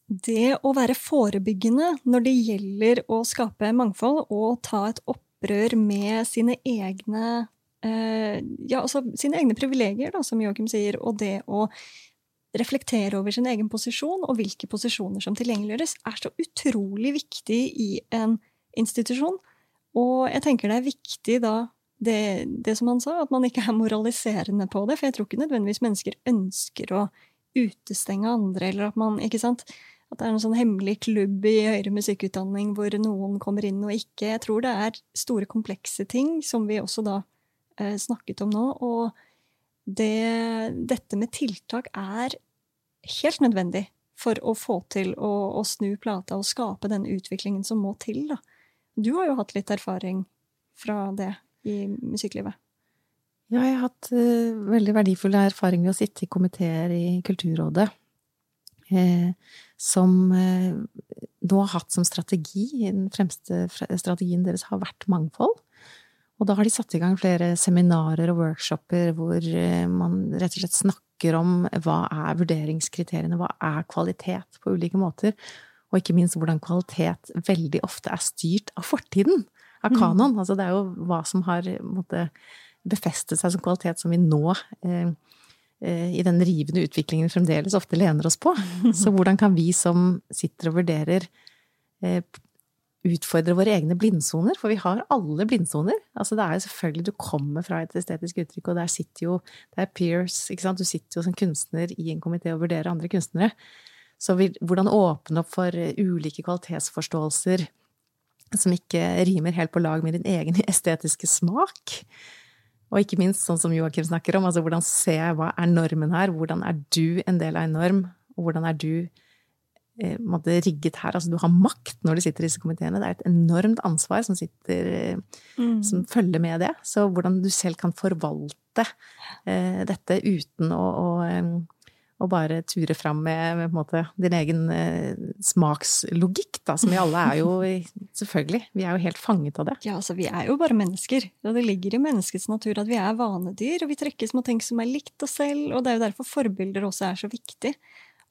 det å være forebyggende når det gjelder å skape mangfold og ta et opprør med sine egne eh, ja, altså sine egne privilegier, da, som Joakim sier, og det å reflektere over sin egen posisjon og hvilke posisjoner som tilgjengeliggjøres, er så utrolig viktig i en institusjon. Og jeg tenker det er viktig da, det, det som han sa, at man ikke er moraliserende på det, for jeg tror ikke nødvendigvis mennesker ønsker å utestenge andre, eller at man Ikke sant? At det er en sånn hemmelig klubb i høyere musikkutdanning hvor noen kommer inn og ikke. Jeg tror det er store, komplekse ting, som vi også da eh, snakket om nå. Og det, dette med tiltak er helt nødvendig for å få til å, å, snu plata og skape den utviklingen som må til. Da. Du har jo hatt litt erfaring fra det i musikklivet. Ja, jeg har hatt uh, veldig verdifull erfaring ved å sitte i komiteer i Kulturrådet. Eh, som eh, nå har hatt som strategi, den fremste strategien deres har vært mangfold. Og da har de satt i gang flere seminarer og workshoper hvor eh, man rett og slett snakker om hva er vurderingskriteriene, hva er kvalitet på ulike måter, og ikke minst hvordan kvalitet veldig ofte er styrt av fortiden, av mm. kanon. Mm. Altså det er jo hva som har måtte, befestet seg som kvalitet som vi nå eh, eh, i den rivende utviklingen fremdeles ofte lener oss på. [LAUGHS] Så hvordan kan vi som sitter og vurderer eh, utfordre våre egne blindsoner, for vi har alle blindsoner. Altså det er jo selvfølgelig Du kommer fra et estetisk uttrykk, og der sitter jo Det er peers, ikke sant. Du sitter jo som kunstner i en komité og vurderer andre kunstnere. Så vi, hvordan åpne opp for ulike kvalitetsforståelser som ikke rimer helt på lag med din egen [LAUGHS] estetiske smak? Og ikke minst, sånn som Joakim snakker om, altså hvordan jeg, hva er normen her? Hvordan er du en del av en norm? Og hvordan er du eh, måtte, rigget her? Altså du har makt når du sitter i disse komiteene. Det er et enormt ansvar som sitter eh, Mm. som følger med det. Så hvordan du selv kan forvalte eh, dette uten å, å, å bare ture fram med, med måte, din egen eh, smakslogikk, da, som vi alle er jo Selvfølgelig. Vi er jo helt fanget av det. Ja, altså vi er jo bare mennesker, og det ligger i menneskets natur at vi er vanedyr, og vi trekkes mot ting som er likt oss selv, og det er jo derfor forbilder også er så viktig.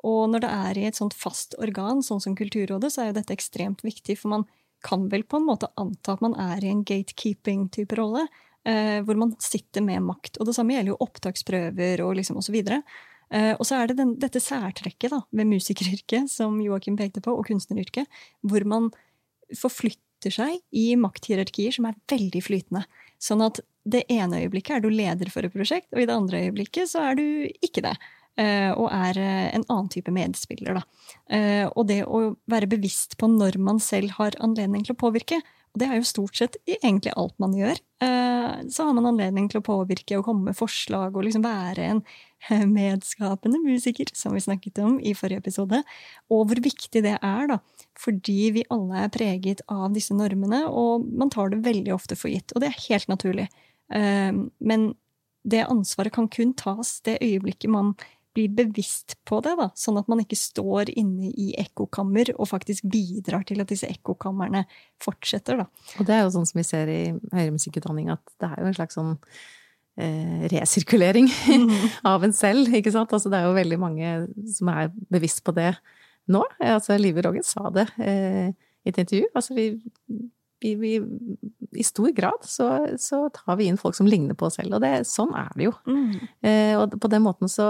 Og når det er i et sånt fast organ, sånn som Kulturrådet, så er jo dette ekstremt viktig, for man kan vel på en måte anta at man er i en gatekeeping-type rolle, eh, hvor man sitter med makt. Og det samme gjelder jo opptaksprøver og liksom og. Eh, og så er det den, dette særtrekket da, ved musikeryrket, som Joakim pekte på, og kunstneryrket, hvor man forflytter seg i makthierarkier som er veldig flytende. Sånn at det ene øyeblikket er du leder for et prosjekt, og i det andre øyeblikket så er du ikke det. eh, Og er eh, en annen type medspiller, da. Eh, Og det å være bevisst på når man selv har anledning til å påvirke, og det er jo stort sett i egentlig alt man gjør, eh, så har man anledning til å påvirke og komme med forslag og liksom være en eh, medskapende musiker, som vi snakket om i forrige episode. Og hvor viktig det er, da. Fordi vi alle er preget av disse normene, og man tar det veldig ofte for gitt. Og det er helt naturlig. Eh, Men det ansvaret kan kun tas det øyeblikket man blir bevisst på det, da, sånn at man ikke står inne i ekkokammer og faktisk bidrar til at disse ekkokamrene fortsetter. Da. Og det er jo sånn som vi ser i høyere musikkutdanning, at det er jo en slags sånn eh, resirkulering [LAUGHS] av en selv, ikke sant? Altså det er jo veldig mange som er bevisst på det nå. Altså Live Roggen sa det eh, i et intervju. Altså vi, vi, vi I stor grad så, så tar vi inn folk som ligner på oss selv, og det, sånn er det jo. Eh, og på den måten så,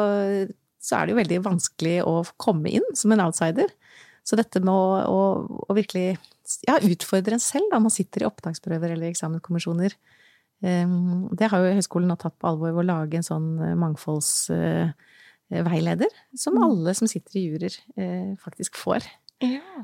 så er det jo veldig vanskelig å komme inn som en outsider. Så dette med å, å, å virkelig ja, utfordre en selv, da man sitter i opptaksprøver eller eksamenskommisjoner, eh, det har jo høyskolen nå tatt på alvor ved å lage en sånn mangfoldsveileder, som alle som sitter i juryer eh, faktisk får.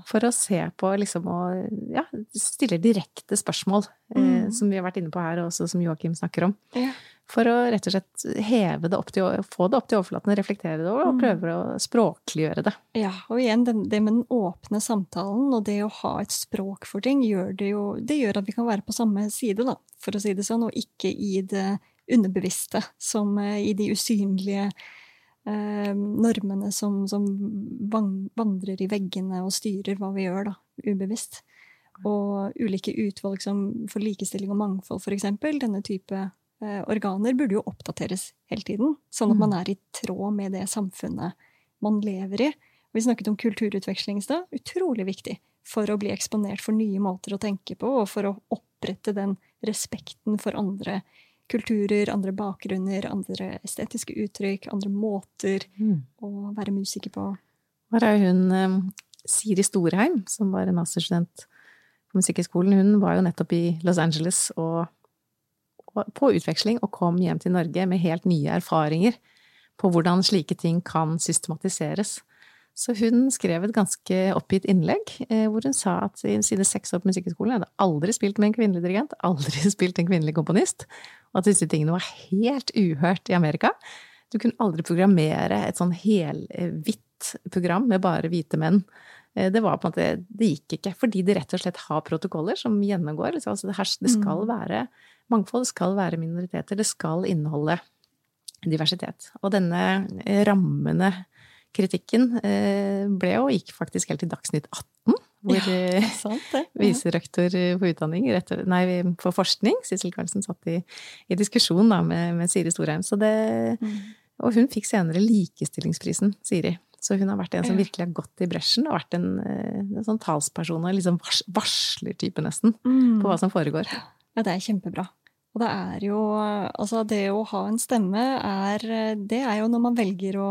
For å se på liksom og ja, stille direkte spørsmål, eh, Mm. som vi har vært inne på her, og også som Joakim snakker om. Ja. For å rett og slett heve det opp til, få det opp til overflaten, reflektere det og Mm. prøve å språkliggjøre det. Ja, og igjen, det, det med den åpne samtalen og det å ha et språk for ting, gjør det jo Det gjør at vi kan være på samme side, da, for å si det sånn, og ikke i det underbevisste, som eh, i de usynlige eh, normene som, som vandrer i veggene og styrer hva vi gjør, da, ubevisst. Og ulike utvalg som for likestilling og mangfold, eksempel, denne type eh, organer, burde jo oppdateres hele tiden, sånn at Mm. man er i tråd med det samfunnet man lever i. Vi snakket om kulturutveksling i stad. Utrolig viktig for å bli eksponert for nye måter å tenke på, og for å opprette den respekten for andre kulturer, andre bakgrunner, andre estetiske uttrykk, andre måter å være musiker på. Her er hun eh, Siri Storheim, som var en masterstudent på Musikkhøgskolen. Hun var jo nettopp i Los Angeles og, og på utveksling og kom hjem til Norge med helt nye erfaringer på hvordan slike ting kan systematiseres. Så hun skrev et ganske oppgitt innlegg eh, hvor hun sa at i sine seks år på Musikkhøgskolen hadde aldri spilt med en kvinnelig dirigent, [LAUGHS] aldri spilt en kvinnelig komponist, og at disse tingene var helt uhørt i Amerika. Du kunne aldri programmere et sånn helhvitt program med bare hvite menn. Eh, Det var på en måte, det gikk ikke, fordi de rett og slett har protokoller som gjennomgår. liksom, Altså det, her, det skal være mangfold, det skal være minoriteter, det skal inneholde diversitet. Og denne eh, rammende kritikken eh, ble jo gikk faktisk helt til Dagsnytt 18, hvor Ja, [LAUGHS] [LAUGHS] sant viserektor for utdanning, rett, nei, for forskning, Sissel Karlsen, satt i, i diskusjon da, med, med Siri Storheim. Så det, og hun fikk senere likestillingsprisen, Siri. Så hun har vært en som virkelig har gått i bresjen, og vært en, eh, en sånn talsperson og liksom vars, varslertype, nesten, Mm. på hva som foregår. Ja, det er kjempebra. Og det er jo Altså, det å ha en stemme er Det er jo når man velger å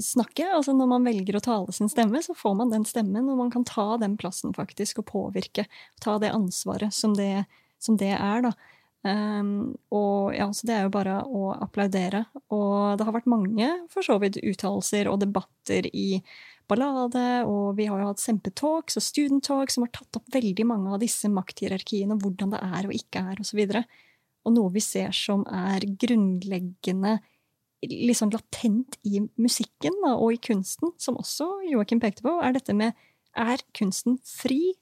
snakke. Altså når man velger å tale sin stemme, så får man den stemmen, og man kan ta den plassen faktisk og påvirke. Ta det ansvaret som det, som det er, da. Um, og ja, så det er jo bare å applaudere. Og det har vært mange for så vidt uttalelser og debatter i Ballade, og vi har jo hatt Sempetalks og Student Talks som har tatt opp veldig mange av disse makthierarkiene, hvordan det er og ikke er, osv. Og, så og noe vi ser som er grunnleggende sånn latent i musikken da, og i kunsten, som også Joakim pekte på, er dette med er kunsten fri,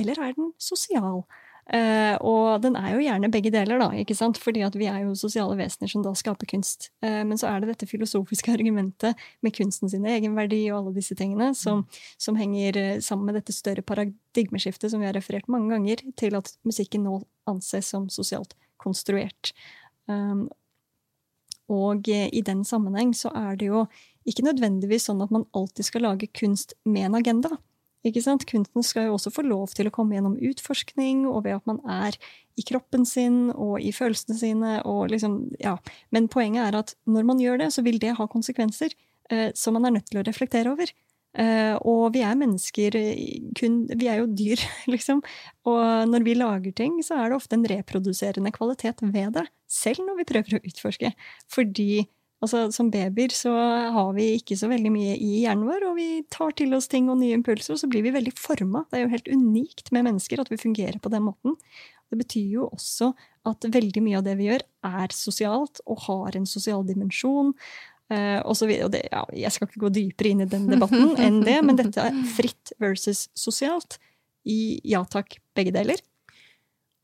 eller er den sosial? Uh, og den er jo gjerne begge deler, da, ikke sant? fordi at vi er jo sosiale vesener som da skaper kunst. Uh, men så er det dette filosofiske [LAUGHS] argumentet med kunsten sin egenverdi og alle disse tingene som, som henger uh, sammen med dette større paradigmeskiftet som vi har referert mange ganger, til at musikken nå anses som sosialt konstruert. Um, og i den sammenheng så er det jo ikke nødvendigvis sånn at man alltid skal lage kunst med en agenda. Ikke sant? Kunsten skal jo også få lov til å komme gjennom utforskning, og ved at man er i kroppen sin og i følelsene sine. og liksom, ja. Men poenget er at når man gjør det, så vil det ha konsekvenser eh, som man er nødt til å reflektere over. Uh, og vi er mennesker kun, Vi er jo dyr, [LAUGHS] liksom. Og når vi lager ting, så er det ofte en reproduserende kvalitet ved det. Selv når vi prøver å utforske. Fordi altså, som babyer så har vi ikke så veldig mye i hjernen vår, og vi tar til oss ting og nye impulser, og så blir vi veldig forma. Det er jo helt unikt med mennesker at vi fungerer på den måten. Det betyr jo også at veldig mye av det vi gjør, er sosialt og har en sosial dimensjon. Uh, og så videre, og det, ja, jeg skal ikke gå dypere inn i den debatten [LAUGHS] enn det, men dette er fritt versus sosialt. I ja takk, begge deler.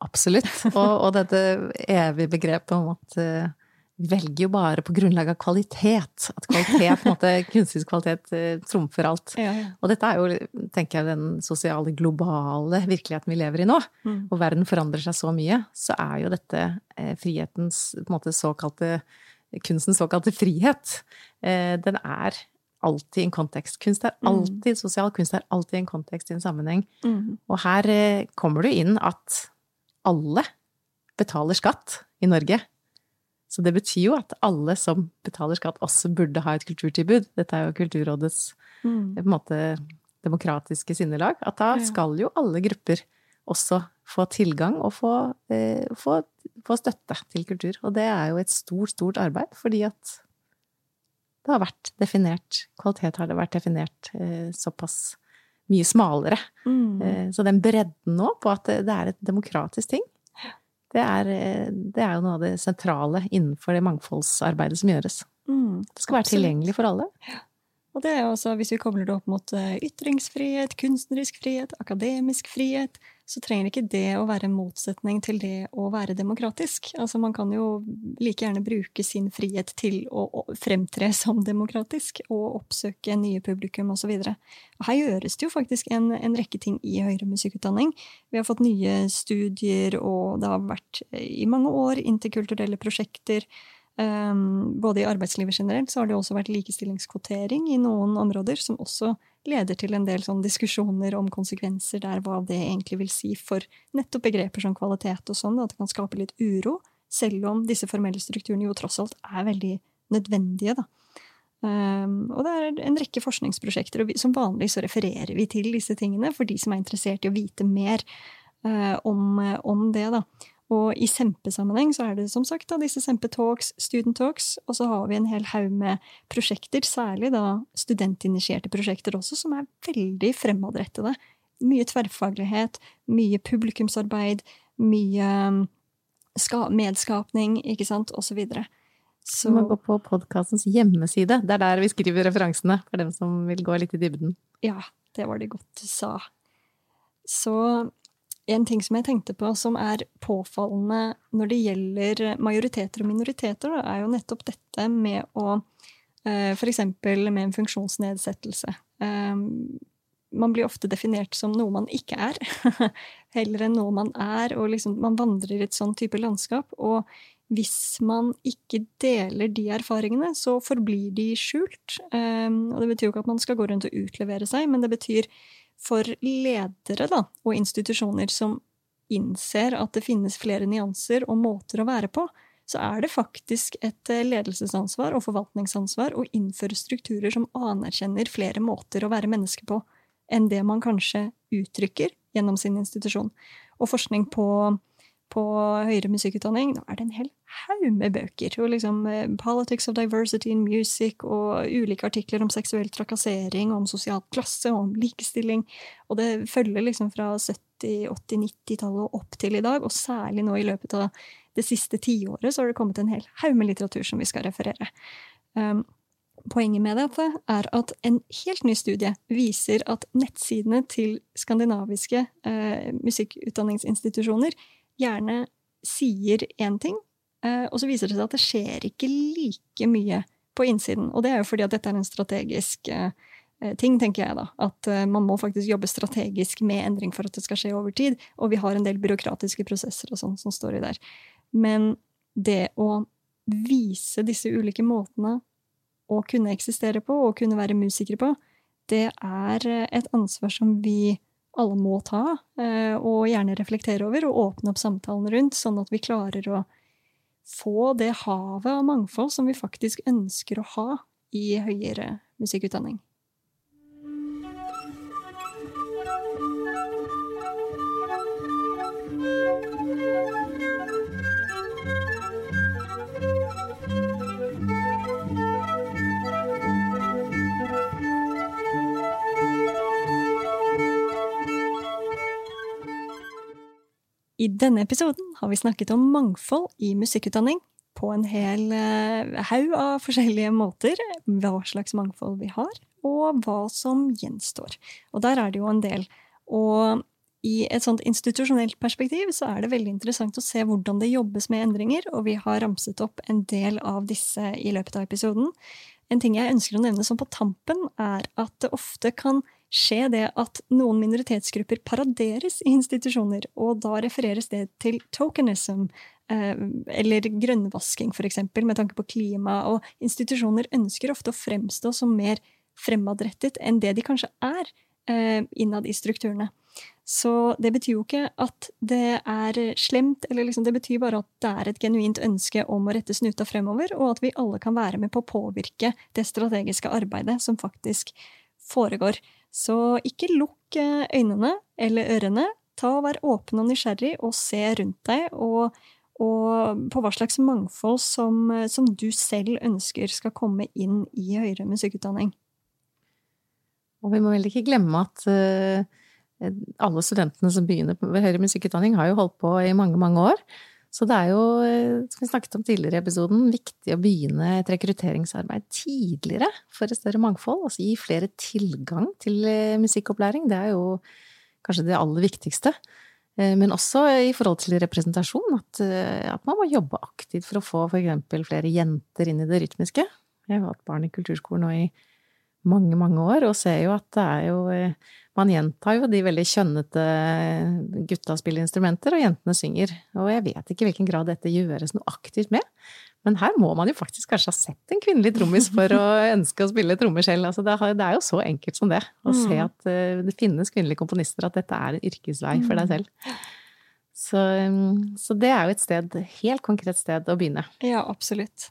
Absolutt. Og, og dette evige begrepet om at uh, vi velger jo bare på grunnlag av kvalitet. At kvalitet, på en måte, [LAUGHS] kunstig kvalitet uh, trumfer alt. Ja, ja. Og dette er jo, tenker jeg, den sosiale, globale virkeligheten vi lever i nå. Mm. Og verden forandrer seg så mye. Så er jo dette frihetens på en måte såkalte kunstens såkalte frihet, eh, den er alltid en kontekst. Kunst er Mm. alltid sosial, kunst er alltid en kontekst, i en sammenheng. Mm. Og her eh, kommer det inn at alle betaler skatt i Norge. Så det betyr jo at alle som betaler skatt, også burde ha et kulturtilbud. Dette er jo Kulturrådets Mm. på en måte demokratiske sinnelag. At da skal jo alle grupper også få tilgang og få, eh, få, få støtte til kultur. Og det er jo et stort, stort arbeid, fordi at det har vært definert Kvalitet har det vært definert eh, såpass mye smalere. Mm. Eh, så den bredden nå på at det, det er et demokratisk ting, det er, eh, det er jo noe av det sentrale innenfor det mangfoldsarbeidet som gjøres. Mm. Det skal være Absolutt. tilgjengelig for alle. Og det er også, hvis vi kobler det opp mot eh, ytringsfrihet, kunstnerisk frihet, akademisk frihet, så trenger ikke det å være motsetning til det å være demokratisk. Altså Man kan jo like gjerne bruke sin frihet til å fremtre som demokratisk, og oppsøke nye publikum osv. Her gjøres det jo faktisk en, en rekke ting i høyere musikkutdanning. Vi har fått nye studier, og det har vært i mange år interkulturelle prosjekter. Um, både i arbeidslivet generelt så har det også vært likestillingskvotering i noen områder, som også leder til en del sånn diskusjoner om konsekvenser der, hva det egentlig vil si for nettopp begreper som kvalitet og sånn, at det kan skape litt uro, selv om disse formelle strukturene jo tross alt er veldig nødvendige, da. Um, og det er en rekke forskningsprosjekter, og som vanlig så refererer vi til disse tingene for de som er interessert i å vite mer uh, om, om det, da. Og i Sempe-sammenheng så er det som sagt da, disse Sempe Talks, Student Talks, og så har vi en hel haug med prosjekter, særlig da studentinitierte prosjekter også, som er veldig fremadrettede. Mye tverrfaglighet, mye publikumsarbeid, mye um, medskapning, ikke sant, og så videre. Så må gå på podkastens hjemmeside. Det er der vi skriver referansene, for dem som vil gå litt i dybden. Ja, det var det godt du sa. Så en ting som jeg tenkte på som er påfallende når det gjelder majoriteter og minoriteter, da, er jo nettopp dette med å F.eks. Med en funksjonsnedsettelse. Eh, man blir ofte definert som noe man ikke er, [LAUGHS] heller enn noe man er, og liksom man vandrer i et sånn type landskap. Og hvis man ikke deler de erfaringene, så forblir de skjult. Eh, og det betyr jo ikke at man skal gå rundt og utlevere seg, men det betyr for ledere da, og institusjoner som innser at det finnes flere nyanser og måter å være på, så er det faktisk et eh, ledelsesansvar og forvaltningsansvar å innføre strukturer som anerkjenner flere måter å være menneske på enn det man kanskje uttrykker gjennom sin institusjon. Og forskning på på høyere musikkutdanning, nå er det en hel haug med bøker. Og liksom eh, Politics of Diversity in Music og ulike artikler om seksuell trakassering, om sosial klasse, om likestilling. Og det følger liksom fra 70-, 80-, 90-tallet og opp til i dag, og særlig nå i løpet av det siste tiåret så har det kommet en hel haug med litteratur som vi skal referere. Um, Poenget med dette er at en helt ny studie viser at nettsidene til skandinaviske eh, musikkutdanningsinstitusjoner gjerne sier én ting, og så viser det seg at det skjer ikke like mye på innsiden. Og det er jo fordi at dette er en strategisk eh, ting, tenker jeg da. At eh, man må faktisk jobbe strategisk med endring for at det skal skje over tid. Og vi har en del byråkratiske prosesser og sånn som står i der. Men det å vise disse ulike måtene å kunne eksistere på og kunne være musikere på, det er et ansvar som vi alle må ta, eh, og gjerne reflektere over, og åpne opp samtalen rundt, sånn at vi klarer å få det havet av mangfold som vi faktisk ønsker å ha i høyere musikkutdanning. I denne episoden har vi snakket om mangfold i musikkutdanning på en hel eh, haug av forskjellige måter. Hva slags mangfold vi har, og hva som gjenstår. Og der er det jo en del. Og i et sånt institusjonelt perspektiv så er det veldig interessant å se hvordan det jobbes med endringer, og vi har ramset opp en del av disse i løpet av episoden. En ting jeg ønsker å nevne som på tampen, er at det ofte kan skje det at noen minoritetsgrupper paraderes i institusjoner, og da refereres det til tokenism, eh, eller grønnvasking, for eksempel, med tanke på klima, og institusjoner ønsker ofte å fremstå som mer fremadrettet enn det de kanskje er eh, innad i strukturene. Så det betyr jo ikke at det er slemt, liksom, det betyr bare at det er et genuint ønske om å rette snuta fremover, og at vi alle kan være med på å påvirke det strategiske arbeidet som faktisk foregår. Så ikke lukk eh, øynene eller ørene. Ta og Vær åpen og nysgjerrig, og se rundt deg, og, og på hva slags mangfold som, som, du selv ønsker skal komme inn i høyere musikkutdanning. Og vi må vel ikke glemme at uh, alle studentene som begynner ved høyere musikkutdanning, har jo holdt på i mange, mange år. Så det er jo, eh, som vi snakket om tidligere i episoden, viktig å begynne et rekrutteringsarbeid tidligere for et større mangfold. Altså gi flere tilgang til eh, musikkopplæring. Det er jo kanskje det aller viktigste. Eh, men også i forhold til representasjon, at, at man må jobbe aktivt for å få f.eks. flere jenter inn i det rytmiske. Jeg har hatt barn i kulturskolen nå i mange, mange år, og ser jo at det er jo man gjentar jo de veldig kjønnete gutta spiller instrumenter, og jentene synger. Og jeg vet ikke i hvilken grad dette gjøres noe aktivt med. Men her må man jo faktisk kanskje ha sett en kvinnelig trommis for å [LAUGHS] ønske å spille trommer selv. Altså det, er jo så enkelt som det. Å mm. se at eh, det finnes kvinnelige komponister, at dette er en yrkesvei for deg mm. selv. Så, mm, så det er jo et sted, helt konkret sted å begynne. Ja, absolutt.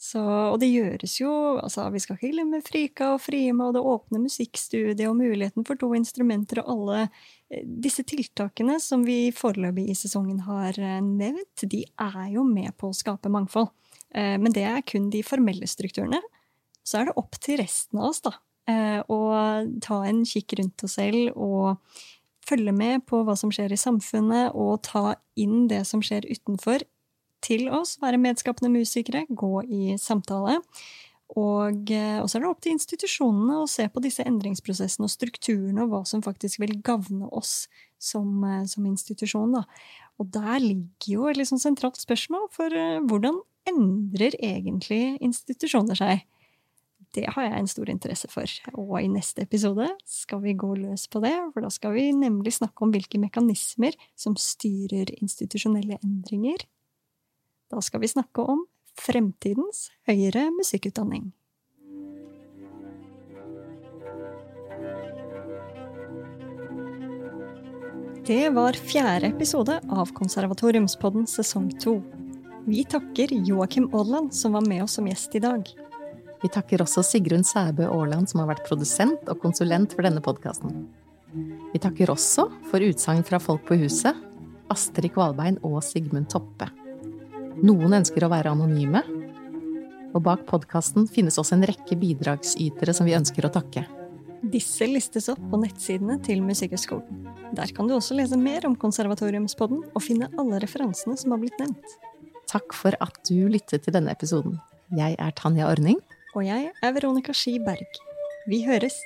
Så, og det gjøres jo altså Vi skal ikke glemme Frika og Frima og det åpne musikkstudiet og muligheten for to instrumenter og alle eh, disse tiltakene som vi foreløpig i sesongen har eh, nevnt, de er jo med på å skape mangfold. Eh, men det er kun de formelle strukturene. Så er det opp til resten av oss, da. Å ta en kikk rundt oss selv og følge med på hva som skjer i samfunnet, og ta inn det som skjer utenfor, til oss, være medskapende musikere, gå i samtale. Og, eh, og så er det opp til institusjonene å se på disse endringsprosessene og strukturene, og hva som faktisk vil gagne oss som, eh, som institusjon. Da. Og der ligger jo et litt sånn sentralt spørsmål, for uh, hvordan endrer egentlig institusjoner seg? Det har jeg en stor interesse for, og i neste episode skal vi gå løs på det. For da skal vi nemlig snakke om hvilke mekanismer som styrer institusjonelle endringer da skal vi snakke om fremtidens høyere musikkutdanning. Det var fjerde episode av Konservatoriumspodden sesong to. Vi takker Joakim Aadland, som var med oss som gjest i dag. Vi takker også Sigrun Sæbø Aarland, som har vært produsent og konsulent for denne podkasten. Vi takker også for utsagn fra folk på huset, Astrid Kvalbein og Sigmund Toppe. Noen ønsker å være anonyme, og bak podkasten finnes også en rekke bidragsytere som vi ønsker å takke. Disse listes opp på nettsidene til Musikkhøgskolen. Der kan du også lese mer om Konservatoriumspodden og finne alle referansene som har blitt nevnt. Takk for at du lyttet til denne episoden. Jeg er Tanja Orning. Og jeg er Veronica Ski Berg. Vi høres!